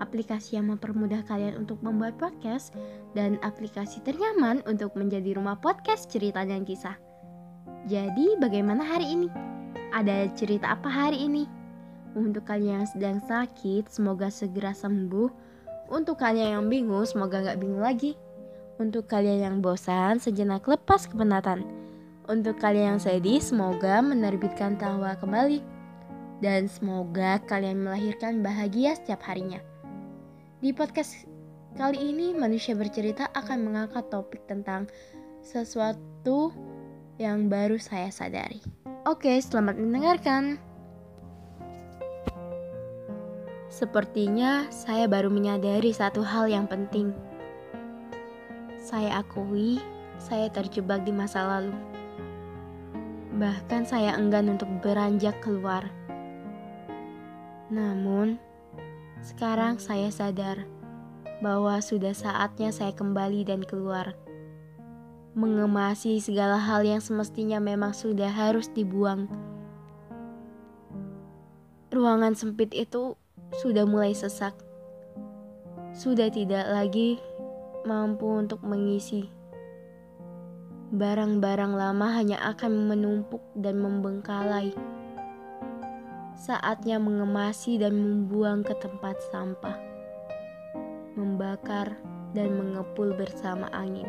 aplikasi yang mempermudah kalian untuk membuat podcast, dan aplikasi ternyaman untuk menjadi rumah podcast cerita dan kisah. Jadi, bagaimana hari ini? Ada cerita apa hari ini? Untuk kalian yang sedang sakit, semoga segera sembuh. Untuk kalian yang bingung, semoga gak bingung lagi. Untuk kalian yang bosan, sejenak lepas kepenatan. Untuk kalian yang sedih, semoga menerbitkan tawa kembali. Dan semoga kalian melahirkan bahagia setiap harinya. Di podcast kali ini manusia bercerita akan mengangkat topik tentang sesuatu yang baru saya sadari. Oke, selamat mendengarkan. Sepertinya saya baru menyadari satu hal yang penting. Saya akui saya terjebak di masa lalu. Bahkan saya enggan untuk beranjak keluar. Namun, sekarang saya sadar bahwa sudah saatnya saya kembali dan keluar. Mengemasi segala hal yang semestinya memang sudah harus dibuang. Ruangan sempit itu sudah mulai sesak. Sudah tidak lagi mampu untuk mengisi. Barang-barang lama hanya akan menumpuk dan membengkalai saatnya mengemasi dan membuang ke tempat sampah, membakar dan mengepul bersama angin.